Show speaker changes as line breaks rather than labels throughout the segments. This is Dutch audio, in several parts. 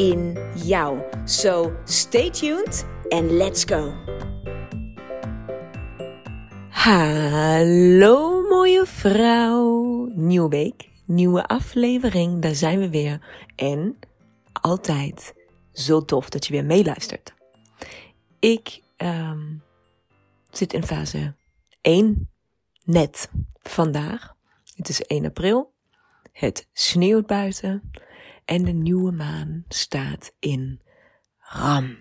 in jou. So stay tuned and let's go. Hallo mooie vrouw. Nieuwe week, nieuwe aflevering, daar zijn we weer. En altijd zo tof dat je weer meeluistert. Ik um, zit in fase 1, net vandaag. Het is 1 april. Het sneeuwt buiten en de nieuwe maan staat in Ram.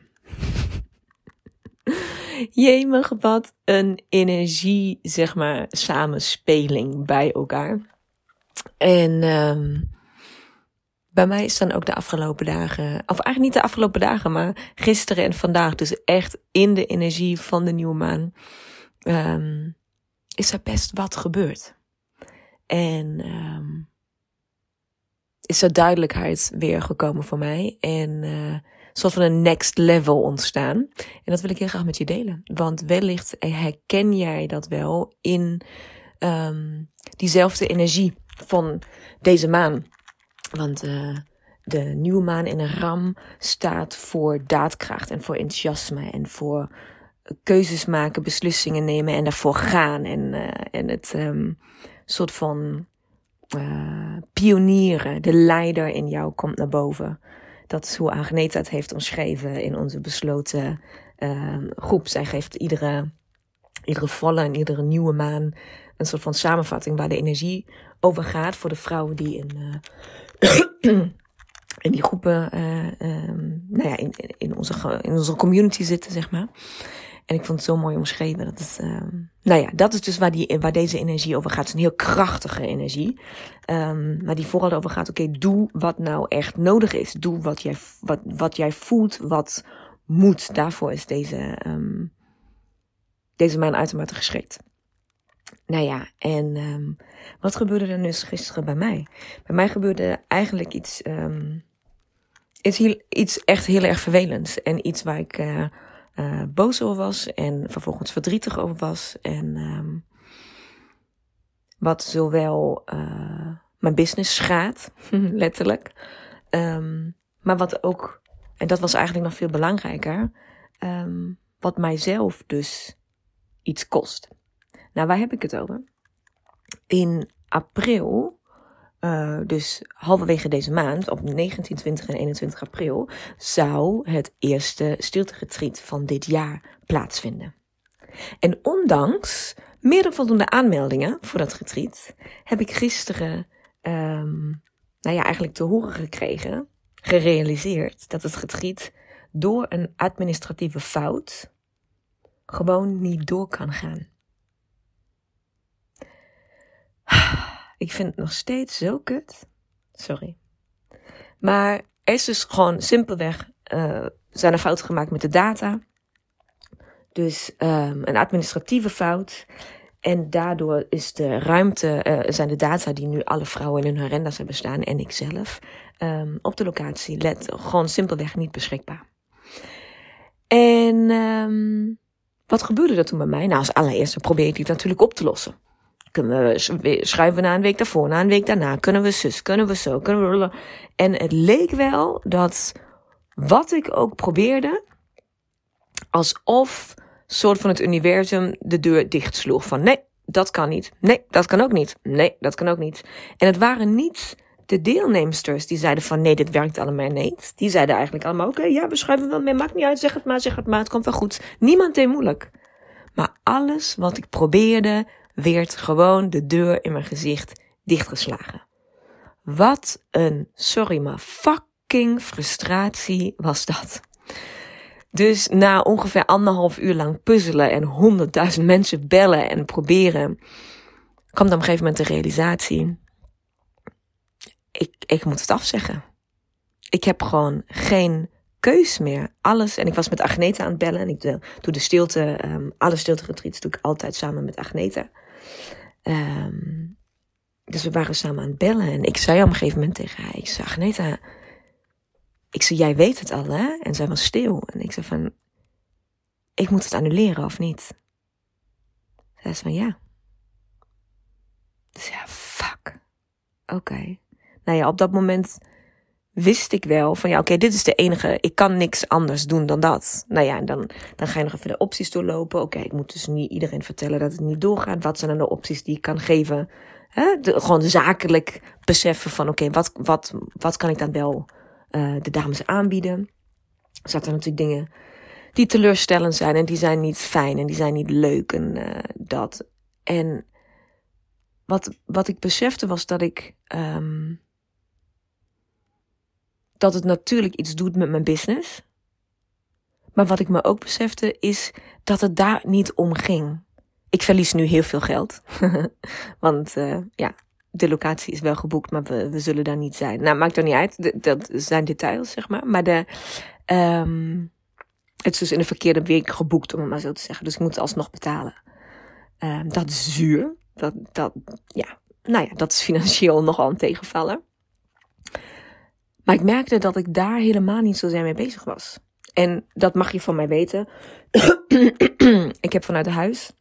Jemig, wat een energie, zeg maar, samenspeling bij elkaar. En um, bij mij is dan ook de afgelopen dagen, of eigenlijk niet de afgelopen dagen, maar gisteren en vandaag, dus echt in de energie van de nieuwe maan, um, is er best wat gebeurd. En um, is er duidelijkheid weer gekomen voor mij. En uh, soort van een next level ontstaan. En dat wil ik heel graag met je delen. Want wellicht herken jij dat wel in um, diezelfde energie van deze maan. Want uh, de nieuwe maan in een ram staat voor daadkracht en voor enthousiasme en voor keuzes maken, beslissingen nemen en daarvoor gaan. En, uh, en het um, soort van uh, pionieren, de leider in jou komt naar boven. Dat is hoe Agneta het heeft omschreven in onze besloten uh, groep. Zij geeft iedere, iedere volle en iedere nieuwe maan een soort van samenvatting waar de energie over gaat voor de vrouwen die in, uh, in die groepen, um, nou ja, in, in, onze, in onze community zitten, zeg maar. En ik vond het zo mooi omschreven. Dat is, uh, nou ja, dat is dus waar, die, waar deze energie over gaat. Het is een heel krachtige energie. Maar die vooral over gaat, oké, doe wat nou echt nodig is. Doe wat jij, wat, wat jij voelt, wat moet. Daarvoor is deze, um, deze maan uitermate geschikt. Nou ja, en wat gebeurde er dus gisteren bij mij? Bij mij gebeurde eigenlijk iets, iets, heel, iets echt heel erg vervelends. En iets waar ik... Uh, uh, boos over was en vervolgens verdrietig over was. En um, wat zowel uh, mijn business schaadt, letterlijk. Um, maar wat ook, en dat was eigenlijk nog veel belangrijker, um, wat mijzelf dus iets kost. Nou, waar heb ik het over? In april uh, dus halverwege deze maand, op 19, 20 en 21 april, zou het eerste stilteretreat van dit jaar plaatsvinden. En ondanks meer dan voldoende aanmeldingen voor dat retreat, heb ik gisteren, um, nou ja, eigenlijk te horen gekregen, gerealiseerd dat het retreat door een administratieve fout gewoon niet door kan gaan. Ik vind het nog steeds zo kut. Sorry. Maar er is dus gewoon simpelweg, uh, zijn er fouten gemaakt met de data. Dus um, een administratieve fout. En daardoor is de ruimte, uh, zijn de data die nu alle vrouwen in hun agenda's hebben staan en ik zelf, um, op de locatie let gewoon simpelweg niet beschikbaar. En um, wat gebeurde er toen bij mij? Nou, als allereerste probeer ik die natuurlijk op te lossen. Kunnen we schuiven na een week daarvoor, na een week daarna. Kunnen we zus, kunnen we zo, kunnen we... En het leek wel dat wat ik ook probeerde, alsof soort van het universum de deur dicht sloeg. Van nee, dat kan niet. Nee, dat kan ook niet. Nee, dat kan ook niet. En het waren niet de deelnemsters die zeiden van nee, dit werkt allemaal niet. Die zeiden eigenlijk allemaal oké, ja, we schuiven wel mee, maakt niet uit, zeg het maar, zeg het maar, het komt wel goed. Niemand deed moeilijk. Maar alles wat ik probeerde, werd gewoon de deur in mijn gezicht dichtgeslagen. Wat een, sorry maar, fucking frustratie was dat. Dus na ongeveer anderhalf uur lang puzzelen en honderdduizend mensen bellen en proberen, kwam dan op een gegeven moment de realisatie. Ik, ik moet het afzeggen. Ik heb gewoon geen keus meer. Alles. En ik was met Agneta aan het bellen. En ik doe, de stilte, um, alle stilte retreats doe ik altijd samen met Agneta. Um, dus we waren samen aan het bellen. En ik zei op een gegeven moment tegen haar, ik zei, Agneta, ik zei, jij weet het al, hè? En zij was stil. En ik zei van, ik moet het annuleren of niet? Zij zei van, ja. Dus ja, fuck. Oké. Nou ja, op dat moment wist ik wel van ja, oké, dit is de enige. Ik kan niks anders doen dan dat. Nou ja, en dan, dan ga je nog even de opties doorlopen. Oké, ik moet dus niet iedereen vertellen dat het niet doorgaat. Wat zijn dan de opties die ik kan geven? Hè? Gewoon zakelijk beseffen van oké, wat, wat, wat kan ik dan wel uh, de dames aanbieden? Er zaten natuurlijk dingen die teleurstellend zijn en die zijn niet fijn en die zijn niet leuk en uh, dat. En wat, wat ik besefte was dat ik. Um, dat het natuurlijk iets doet met mijn business. Maar wat ik me ook besefte is dat het daar niet om ging. Ik verlies nu heel veel geld. Want uh, ja, de locatie is wel geboekt, maar we, we zullen daar niet zijn. Nou, maakt er niet uit. dat zijn details, zeg maar. Maar de, um, het is dus in de verkeerde week geboekt, om het maar zo te zeggen. Dus ik moet alsnog betalen. Um, dat is zuur. Dat, dat, ja, nou ja, dat is financieel nogal een tegenvaller. Maar ik merkte dat ik daar helemaal niet zo mee bezig was. En dat mag je van mij weten. ik heb vanuit huis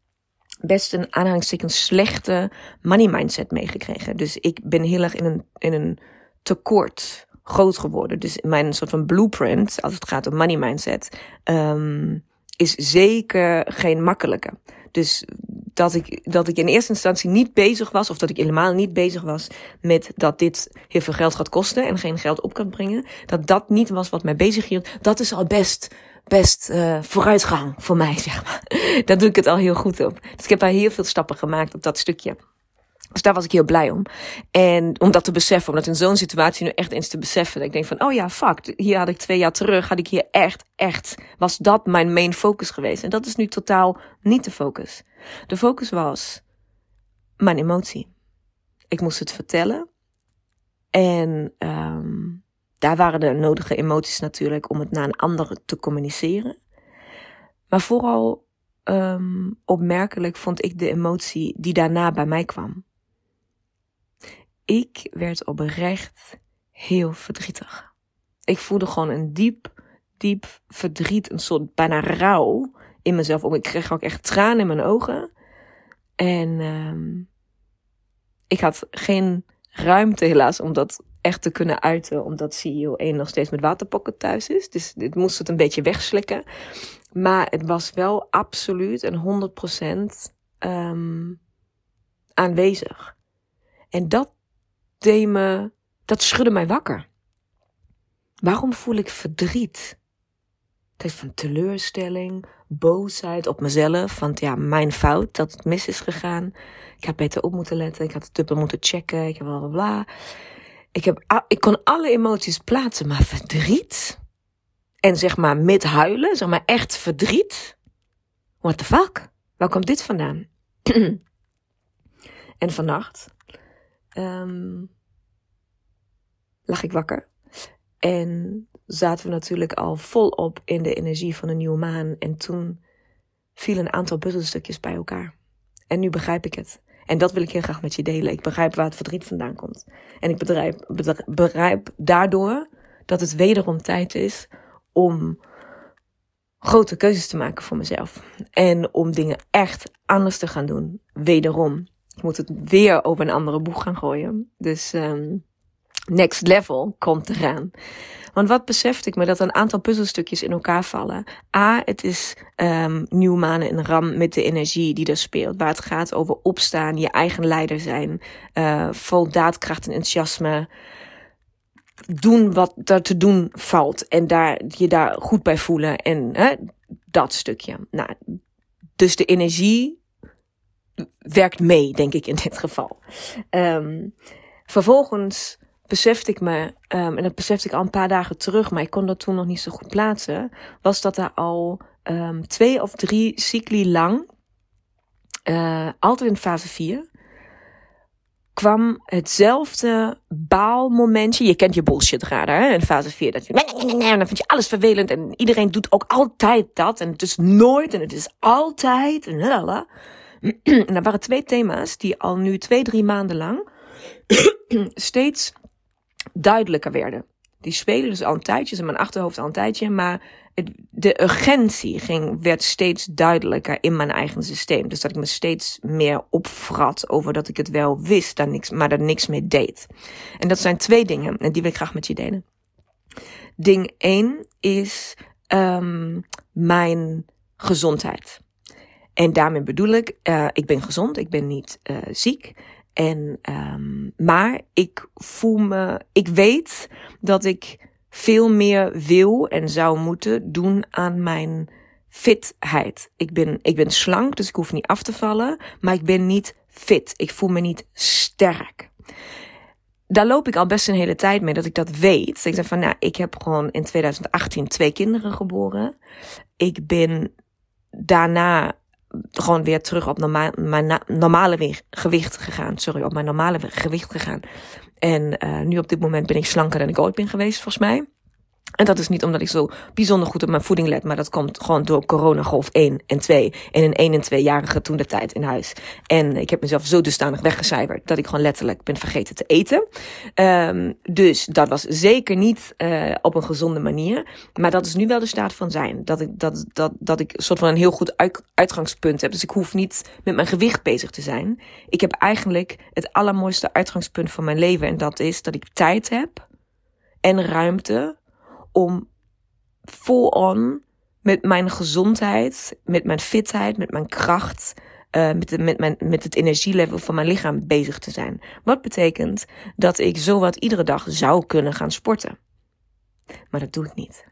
best een aanhalingstekens slechte money mindset meegekregen. Dus ik ben heel erg in een, in een tekort groot geworden. Dus mijn soort van blueprint, als het gaat om money mindset, um, is zeker geen makkelijke. Dus dat ik, dat ik in eerste instantie niet bezig was, of dat ik helemaal niet bezig was met dat dit heel veel geld gaat kosten en geen geld op kan brengen. Dat dat niet was wat mij bezig hield. Dat is al best, best uh, vooruitgang voor mij, zeg maar. Daar doe ik het al heel goed op. Dus ik heb daar heel veel stappen gemaakt op dat stukje. Dus daar was ik heel blij om. En om dat te beseffen, om dat in zo'n situatie nu echt eens te beseffen. Dat ik denk van, oh ja, fuck, hier had ik twee jaar terug, had ik hier echt, echt, was dat mijn main focus geweest. En dat is nu totaal niet de focus. De focus was mijn emotie. Ik moest het vertellen. En um, daar waren de nodige emoties natuurlijk om het naar een ander te communiceren. Maar vooral um, opmerkelijk vond ik de emotie die daarna bij mij kwam ik werd oprecht heel verdrietig. Ik voelde gewoon een diep, diep verdriet, een soort bijna rouw in mezelf. Ik kreeg ook echt tranen in mijn ogen. En um, ik had geen ruimte helaas om dat echt te kunnen uiten, omdat CEO 1 nog steeds met waterpokken thuis is. Dus dit moest het een beetje wegslikken. Maar het was wel absoluut een 100% um, aanwezig. En dat deed dat schudde mij wakker. Waarom voel ik verdriet? Het is van teleurstelling, boosheid op mezelf. Want ja, mijn fout dat het mis is gegaan. Ik had beter op moeten letten. Ik had het dubbel moeten checken. Ik heb bla bla bla. Ik, heb, ik kon alle emoties plaatsen, maar verdriet. En zeg maar met huilen, zeg maar echt verdriet. What the fuck? Waar komt dit vandaan? en vannacht um, lag ik wakker. En zaten we natuurlijk al volop in de energie van een nieuwe maan. En toen vielen een aantal puzzelstukjes bij elkaar. En nu begrijp ik het. En dat wil ik heel graag met je delen. Ik begrijp waar het verdriet vandaan komt. En ik begrijp, daardoor dat het wederom tijd is om grote keuzes te maken voor mezelf. En om dingen echt anders te gaan doen. Wederom. Ik moet het weer over een andere boeg gaan gooien. Dus um, next level komt eraan. Want wat besefte ik me? Dat een aantal puzzelstukjes in elkaar vallen. A, het is um, nieuwmanen en ram met de energie die er speelt. Waar het gaat over opstaan, je eigen leider zijn. Uh, vol daadkracht en enthousiasme. Doen wat er te doen valt. En daar, je daar goed bij voelen. En hè, dat stukje. Nou, dus de energie werkt mee, denk ik in dit geval. Um, vervolgens besefte ik me, um, en dat besefte ik al een paar dagen terug, maar ik kon dat toen nog niet zo goed plaatsen, was dat er al um, twee of drie cycli lang, uh, altijd in fase 4, kwam hetzelfde baalmomentje. Je kent je bullshit radar, hè? In fase 4. Dat je, nee, dan vind je alles vervelend. En iedereen doet ook altijd dat. En het is nooit en het is altijd. En, en er waren twee thema's die al nu twee, drie maanden lang steeds duidelijker werden. Die spelen dus al een tijdje, in mijn achterhoofd al een tijdje, maar het, de urgentie ging, werd steeds duidelijker in mijn eigen systeem. Dus dat ik me steeds meer opvrat over dat ik het wel wist, dan niks, maar er niks mee deed. En dat zijn twee dingen, en die wil ik graag met je delen. Ding 1 is um, mijn gezondheid. En daarmee bedoel ik, uh, ik ben gezond, ik ben niet uh, ziek. En, um, maar ik voel me, ik weet dat ik veel meer wil en zou moeten doen aan mijn fitheid. Ik ben, ik ben slank, dus ik hoef niet af te vallen, maar ik ben niet fit. Ik voel me niet sterk. Daar loop ik al best een hele tijd mee dat ik dat weet. Ik zeg van, nou, ik heb gewoon in 2018 twee kinderen geboren. Ik ben daarna gewoon weer terug op normaal, mijn normale gewicht gegaan. Sorry, op mijn normale gewicht gegaan. En uh, nu op dit moment ben ik slanker dan ik ooit ben geweest, volgens mij. En dat is niet omdat ik zo bijzonder goed op mijn voeding let, maar dat komt gewoon door coronagolf 1 en 2 en een 1 en 2-jarige toen de tijd in huis. En ik heb mezelf zo dusdanig weggecijferd dat ik gewoon letterlijk ben vergeten te eten. Um, dus dat was zeker niet uh, op een gezonde manier. Maar dat is nu wel de staat van zijn. Dat ik, dat, dat, dat ik een soort van een heel goed uitgangspunt heb. Dus ik hoef niet met mijn gewicht bezig te zijn. Ik heb eigenlijk het allermooiste uitgangspunt van mijn leven. En dat is dat ik tijd heb en ruimte om full-on met mijn gezondheid, met mijn fitheid, met mijn kracht, uh, met, met, mijn, met het energielevel van mijn lichaam bezig te zijn. Wat betekent dat ik zowat iedere dag zou kunnen gaan sporten. Maar dat doe ik niet.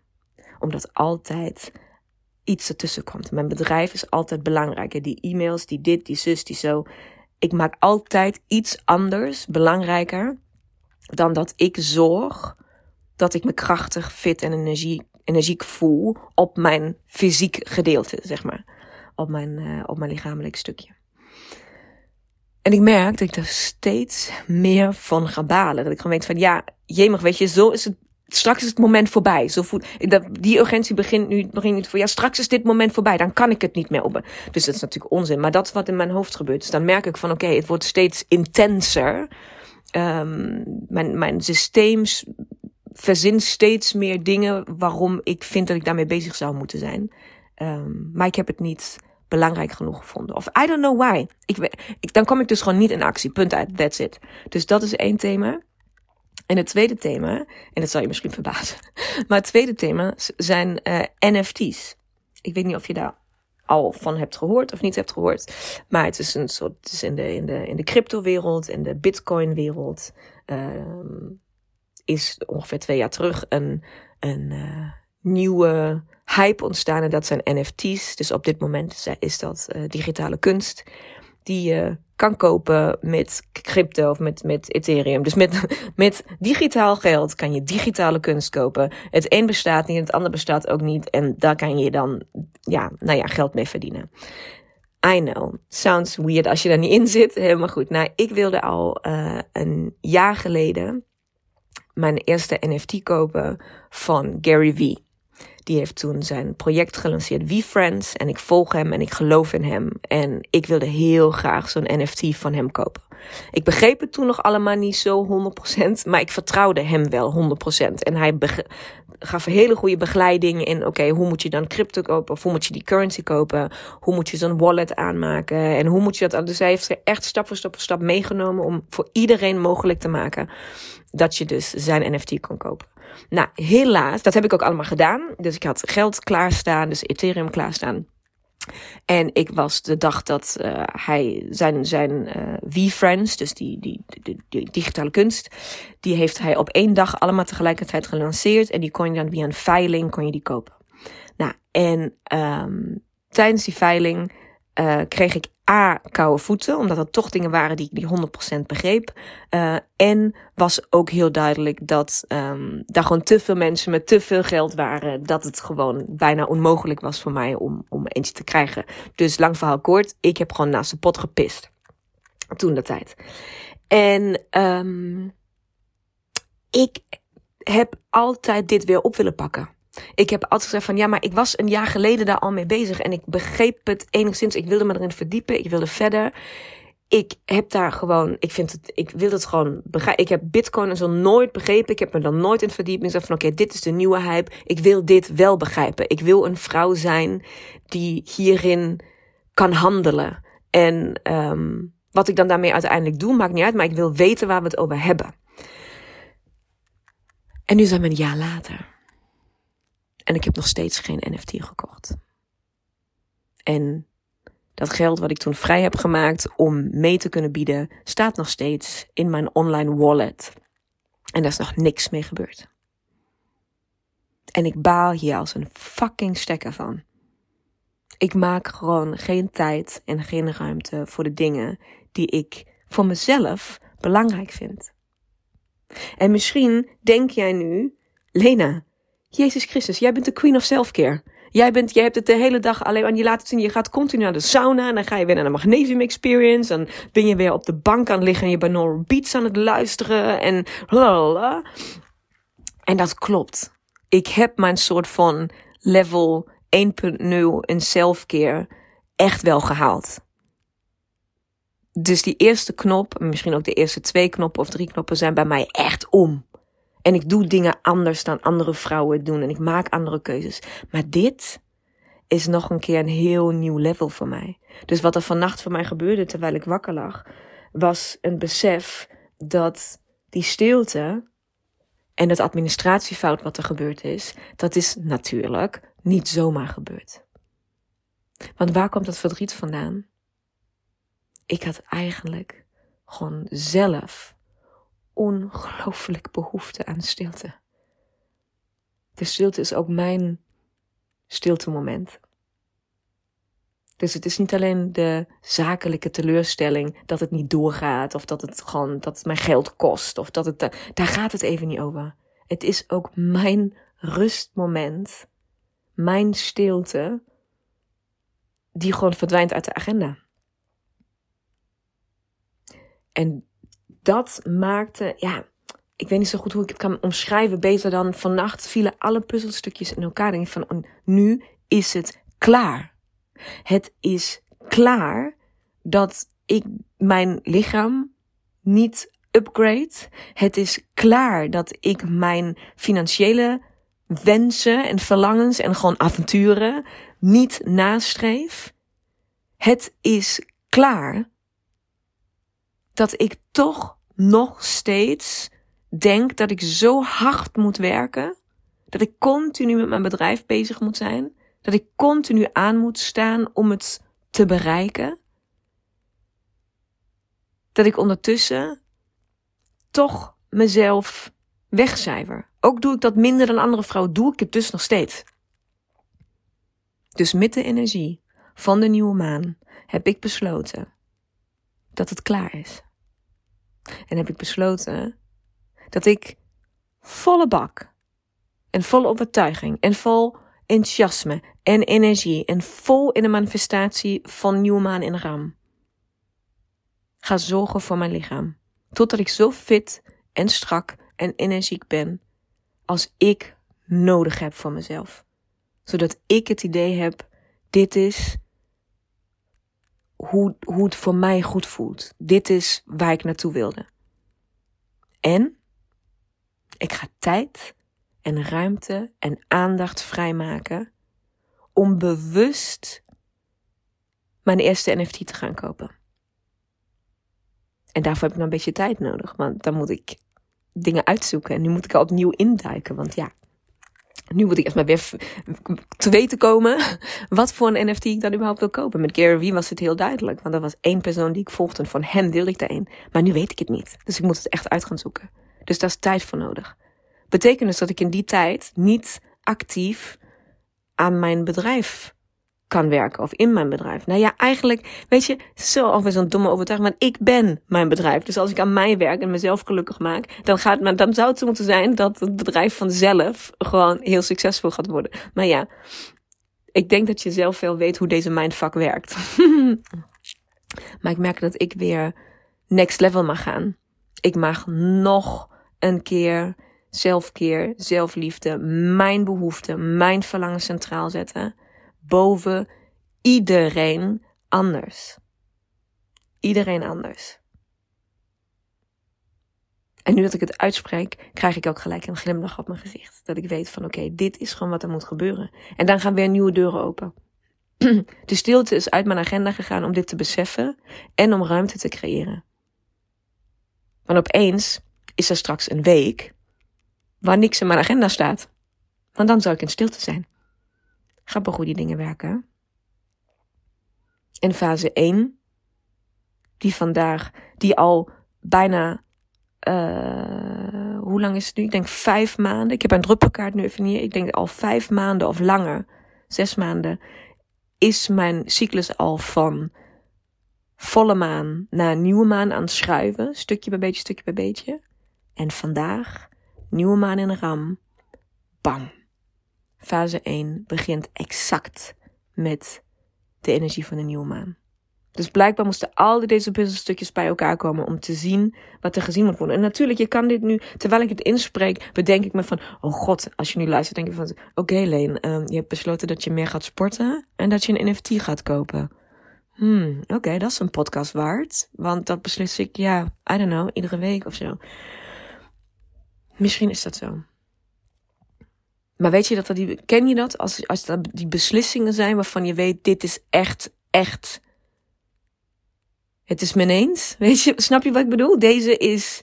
Omdat altijd iets ertussen komt. Mijn bedrijf is altijd belangrijker. Die e-mails, die dit, die zus, die zo. Ik maak altijd iets anders belangrijker dan dat ik zorg dat ik me krachtig, fit en energie, energiek voel op mijn fysiek gedeelte, zeg maar. Op mijn, uh, op mijn lichamelijk stukje. En ik merk dat ik er steeds meer van ga balen. Dat ik gewoon weet van, ja, jemig, weet je, zo is het straks is het moment voorbij. Zo voel, dat, die urgentie begint nu, begint nu voor, ja, straks is dit moment voorbij, dan kan ik het niet meer op. Dus dat is natuurlijk onzin, maar dat is wat in mijn hoofd gebeurt. Dus dan merk ik van, oké, het wordt steeds intenser. Um, mijn, mijn systeem verzin steeds meer dingen waarom ik vind dat ik daarmee bezig zou moeten zijn. Um, maar ik heb het niet belangrijk genoeg gevonden. Of I don't know why. Ik, dan kom ik dus gewoon niet in actie. Punt uit. That's it. Dus dat is één thema. En het tweede thema, en dat zal je misschien verbazen, maar het tweede thema zijn eh, NFT's. Ik weet niet of je daar al van hebt gehoord of niet hebt gehoord, maar het is een soort, het is in de, in de, in de crypto-wereld, in de bitcoin-wereld. Um, is ongeveer twee jaar terug een, een uh, nieuwe hype ontstaan. En dat zijn NFT's. Dus op dit moment is dat uh, digitale kunst. Die je kan kopen met crypto of met, met Ethereum. Dus met, met digitaal geld kan je digitale kunst kopen. Het een bestaat niet, het ander bestaat ook niet. En daar kan je dan ja, nou ja, geld mee verdienen. I know. Sounds weird als je daar niet in zit. Helemaal goed. Nou, ik wilde al uh, een jaar geleden mijn eerste NFT kopen van Gary Vee. Die heeft toen zijn project gelanceerd, V-Friends. En ik volg hem en ik geloof in hem. En ik wilde heel graag zo'n NFT van hem kopen. Ik begreep het toen nog allemaal niet zo 100%, maar ik vertrouwde hem wel 100%. En hij gaf hele goede begeleiding in, oké, hoe moet je dan crypto kopen? Of hoe moet je die currency kopen? Hoe moet je zo'n wallet aanmaken? En hoe moet je dat... Dus hij heeft echt stap voor stap voor stap meegenomen om voor iedereen mogelijk te maken dat je dus zijn NFT kon kopen. Nou, helaas, dat heb ik ook allemaal gedaan. Dus ik had geld klaarstaan, dus Ethereum klaarstaan. En ik was de dag dat uh, hij zijn, zijn uh, V-Friends, dus die, die, digitale kunst, die heeft hij op één dag allemaal tegelijkertijd gelanceerd. En die kon je dan via een veiling kon je die kopen. Nou, en um, tijdens die veiling uh, kreeg ik A, koude voeten, omdat er toch dingen waren die ik die 100% begreep. Uh, en was ook heel duidelijk dat um, daar gewoon te veel mensen met te veel geld waren. Dat het gewoon bijna onmogelijk was voor mij om, om eentje te krijgen. Dus lang verhaal kort, ik heb gewoon naast de pot gepist. Toen de tijd. En um, ik heb altijd dit weer op willen pakken. Ik heb altijd gezegd van ja, maar ik was een jaar geleden daar al mee bezig en ik begreep het enigszins. Ik wilde me erin verdiepen, ik wilde verder. Ik heb daar gewoon, ik vind het, ik wil het gewoon begrijpen. Ik heb Bitcoin en zo nooit begrepen. Ik heb me dan nooit in verdiept. Ik zeg van oké, dit is de nieuwe hype. Ik wil dit wel begrijpen. Ik wil een vrouw zijn die hierin kan handelen. En um, wat ik dan daarmee uiteindelijk doe, maakt niet uit, maar ik wil weten waar we het over hebben. En nu zijn we een jaar later. En ik heb nog steeds geen NFT gekocht. En dat geld wat ik toen vrij heb gemaakt om mee te kunnen bieden, staat nog steeds in mijn online wallet. En daar is nog niks mee gebeurd. En ik baal hier als een fucking stekker van. Ik maak gewoon geen tijd en geen ruimte voor de dingen die ik voor mezelf belangrijk vind. En misschien denk jij nu, Lena, Jezus Christus, jij bent de queen of self-care. Jij, bent, jij hebt het de hele dag alleen maar, je laat het zien, je gaat continu naar de sauna en dan ga je weer naar de magnesium experience. Dan ben je weer op de bank aan het liggen en je bent beats aan het luisteren en lalala. En dat klopt. Ik heb mijn soort van level 1.0 in self-care echt wel gehaald. Dus die eerste knop, misschien ook de eerste twee knoppen of drie knoppen, zijn bij mij echt om. En ik doe dingen anders dan andere vrouwen doen en ik maak andere keuzes. Maar dit is nog een keer een heel nieuw level voor mij. Dus wat er vannacht voor mij gebeurde terwijl ik wakker lag, was een besef dat die stilte en het administratiefout wat er gebeurd is, dat is natuurlijk niet zomaar gebeurd. Want waar komt dat verdriet vandaan? Ik had eigenlijk gewoon zelf ongelooflijk behoefte aan stilte. De stilte is ook mijn stilte moment. Dus het is niet alleen de zakelijke teleurstelling dat het niet doorgaat of dat het gewoon dat het mijn geld kost of dat het daar gaat het even niet over. Het is ook mijn rustmoment, mijn stilte die gewoon verdwijnt uit de agenda. En dat maakte, ja, ik weet niet zo goed hoe ik het kan omschrijven. Beter dan vannacht vielen alle puzzelstukjes in elkaar. Ik van, oh, nu is het klaar. Het is klaar dat ik mijn lichaam niet upgrade. Het is klaar dat ik mijn financiële wensen en verlangens en gewoon avonturen niet nastreef. Het is klaar dat ik toch nog steeds denk dat ik zo hard moet werken, dat ik continu met mijn bedrijf bezig moet zijn, dat ik continu aan moet staan om het te bereiken, dat ik ondertussen toch mezelf wegcijfer. Ook doe ik dat minder dan andere vrouwen, doe ik het dus nog steeds. Dus met de energie van de nieuwe maan heb ik besloten dat het klaar is. En heb ik besloten dat ik volle bak en vol overtuiging en vol enthousiasme en energie en vol in de manifestatie van nieuwe maan in ram ga zorgen voor mijn lichaam. Totdat ik zo fit en strak en energiek ben als ik nodig heb voor mezelf. Zodat ik het idee heb, dit is hoe, hoe het voor mij goed voelt. Dit is waar ik naartoe wilde. En ik ga tijd en ruimte en aandacht vrijmaken om bewust mijn eerste NFT te gaan kopen. En daarvoor heb ik nog een beetje tijd nodig, want dan moet ik dingen uitzoeken en nu moet ik er opnieuw induiken, want ja, nu moet ik echt maar weer te weten komen wat voor een NFT ik dan überhaupt wil kopen. Met Gary was het heel duidelijk, want er was één persoon die ik volgde en van hem wilde ik daarin. Maar nu weet ik het niet, dus ik moet het echt uit gaan zoeken. Dus daar is tijd voor nodig. Betekent dus dat ik in die tijd niet actief aan mijn bedrijf kan werken of in mijn bedrijf. Nou ja, eigenlijk, weet je, zo alweer zo'n domme overtuiging, want ik ben mijn bedrijf. Dus als ik aan mij werk en mezelf gelukkig maak, dan gaat, maar dan zou het moeten zijn dat het bedrijf vanzelf gewoon heel succesvol gaat worden. Maar ja, ik denk dat je zelf veel weet hoe deze mindfuck werkt. maar ik merk dat ik weer next level mag gaan. Ik mag nog een keer zelfkeer, zelfliefde, mijn behoeften, mijn verlangen centraal zetten. Boven iedereen anders. Iedereen anders. En nu dat ik het uitspreek, krijg ik ook gelijk een glimlach op mijn gezicht. Dat ik weet van oké, dit is gewoon wat er moet gebeuren. En dan gaan weer nieuwe deuren open. De stilte is uit mijn agenda gegaan om dit te beseffen en om ruimte te creëren. Want opeens is er straks een week waar niks in mijn agenda staat. Want dan zou ik in stilte zijn. Grappig hoe die dingen werken. In fase 1, die vandaag, die al bijna, uh, hoe lang is het nu? Ik denk vijf maanden. Ik heb een druppelkaart nu even niet. Ik denk al vijf maanden of langer, zes maanden, is mijn cyclus al van volle maan naar nieuwe maan aan het schuiven. Stukje bij beetje, stukje bij beetje. En vandaag, nieuwe maan in ram. Bam. Fase 1 begint exact met de energie van de nieuwe maan. Dus blijkbaar moesten al deze puzzelstukjes bij elkaar komen om te zien wat er gezien moet worden. En natuurlijk, je kan dit nu, terwijl ik het inspreek, bedenk ik me van, oh god, als je nu luistert, denk je van, oké okay, Leen, um, je hebt besloten dat je meer gaat sporten en dat je een NFT gaat kopen. Hmm, oké, dat is een podcast waard. Want dat beslis ik, ja, I don't know, iedere week of zo. Misschien is dat zo. Maar weet je dat, dat die, ken je dat? Als, als dat die beslissingen zijn waarvan je weet, dit is echt, echt. Het is men eens. Weet je, snap je wat ik bedoel? Deze is.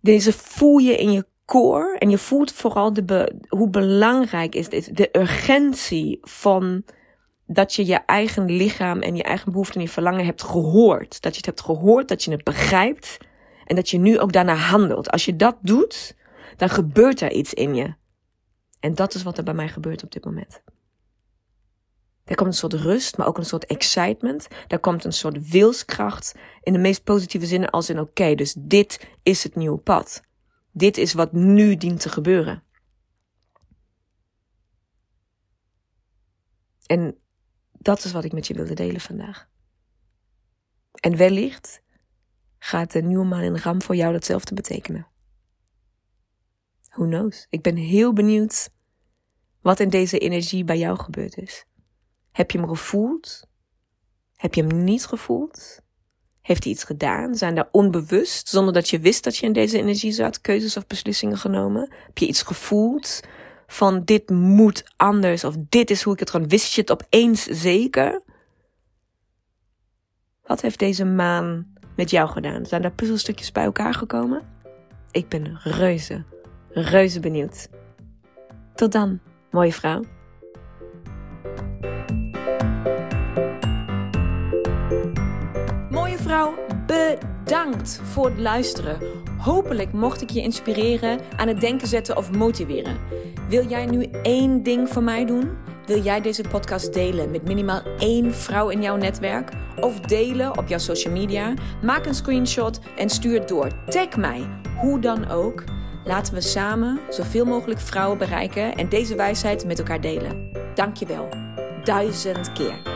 Deze voel je in je core. En je voelt vooral de be, hoe belangrijk is dit. De urgentie van dat je je eigen lichaam en je eigen behoeften en je verlangen hebt gehoord. Dat je het hebt gehoord, dat je het begrijpt. En dat je nu ook daarna handelt. Als je dat doet, dan gebeurt er iets in je. En dat is wat er bij mij gebeurt op dit moment. Er komt een soort rust, maar ook een soort excitement. Er komt een soort wilskracht in de meest positieve zin als in oké, dus dit is het nieuwe pad. Dit is wat nu dient te gebeuren. En dat is wat ik met je wilde delen vandaag. En wellicht gaat de nieuwe maan in ram voor jou datzelfde betekenen. Who knows? Ik ben heel benieuwd wat in deze energie bij jou gebeurd is. Heb je hem gevoeld? Heb je hem niet gevoeld? Heeft hij iets gedaan? Zijn daar onbewust, zonder dat je wist dat je in deze energie zat, keuzes of beslissingen genomen? Heb je iets gevoeld van dit moet anders of dit is hoe ik het gewoon wist je het opeens zeker? Wat heeft deze maan met jou gedaan? Zijn daar puzzelstukjes bij elkaar gekomen? Ik ben reuze, reuze benieuwd. Tot dan, mooie vrouw. Mooie vrouw, bedankt voor het luisteren. Hopelijk mocht ik je inspireren, aan het denken zetten of motiveren. Wil jij nu één ding voor mij doen? Wil jij deze podcast delen met minimaal één vrouw in jouw netwerk? Of delen op jouw social media? Maak een screenshot en stuur het door. Tag mij, hoe dan ook. Laten we samen zoveel mogelijk vrouwen bereiken en deze wijsheid met elkaar delen. Dankjewel. Duizend keer.